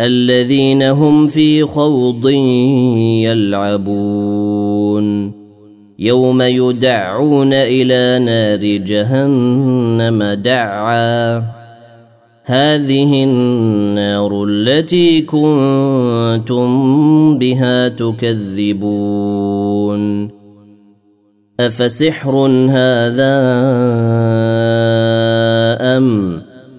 الذين هم في خوض يلعبون. يوم يدعون إلى نار جهنم دعا. هذه النار التي كنتم بها تكذبون. أفسحر هذا أم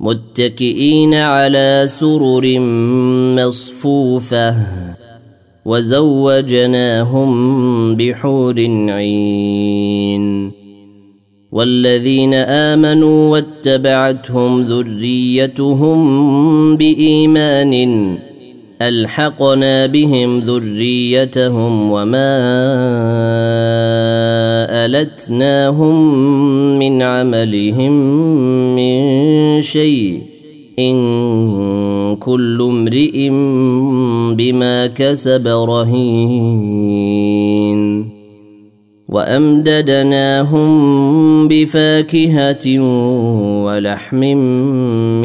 متكئين على سرر مصفوفة وزوجناهم بحور عين والذين آمنوا واتبعتهم ذريتهم بإيمان ألحقنا بهم ذريتهم وما التناهم من عملهم من شيء ان كل امرئ بما كسب رهين وامددناهم بفاكهه ولحم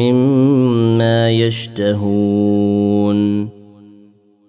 مما يشتهون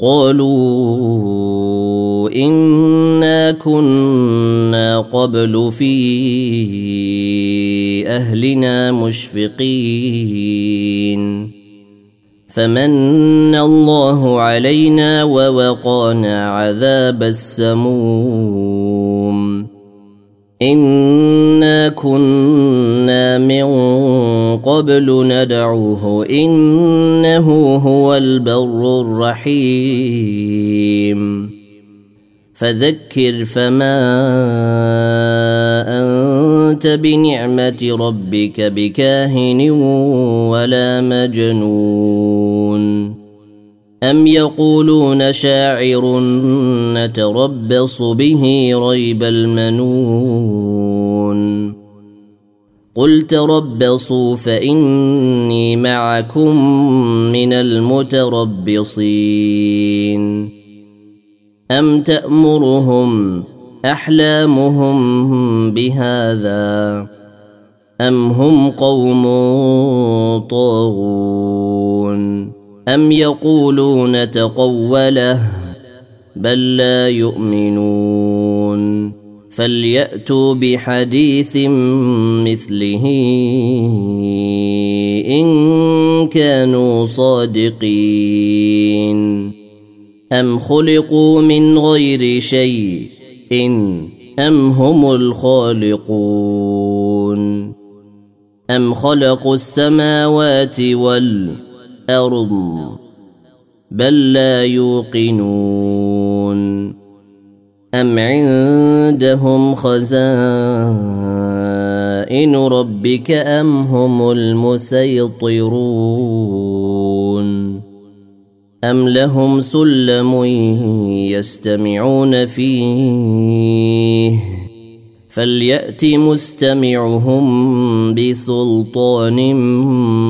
قالوا انا كنا قبل في اهلنا مشفقين فمن الله علينا ووقانا عذاب السموم انا كنا من قبل ندعوه انه هو البر الرحيم فذكر فما انت بنعمه ربك بكاهن ولا مجنون ام يقولون شاعر نتربص به ريب المنون قل تربصوا فاني معكم من المتربصين ام تامرهم احلامهم بهذا ام هم قوم طاغون أم يقولون تقوله بل لا يؤمنون فليأتوا بحديث مثله إن كانوا صادقين أم خلقوا من غير شيء إن أم هم الخالقون أم خلقوا السماوات والارض بل لا يوقنون. أم عندهم خزائن ربك أم هم المسيطرون؟ أم لهم سلم يستمعون فيه؟ فليأت مستمعهم بسلطان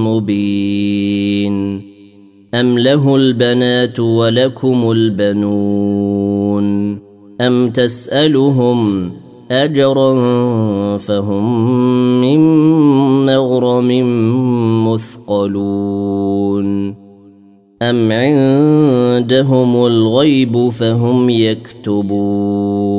مبين. أم له البنات ولكم البنون. أم تسألهم أجرا فهم من مغرم مثقلون. أم عندهم الغيب فهم يكتبون.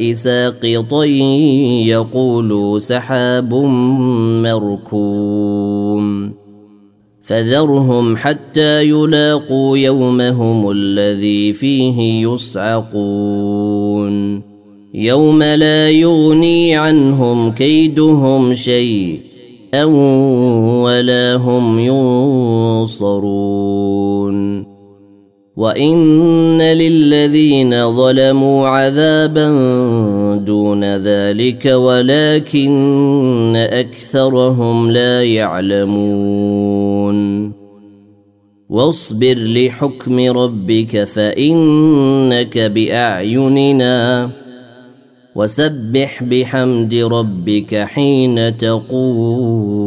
ساقطا يقولوا سحاب مركوم. فذرهم حتى يلاقوا يومهم الذي فيه يصعقون. يوم لا يغني عنهم كيدهم شيء أو ولا هم ينصرون. وإن للذين ظلموا عذابا دون ذلك ولكن أكثرهم لا يعلمون واصبر لحكم ربك فإنك بأعيننا وسبح بحمد ربك حين تقوم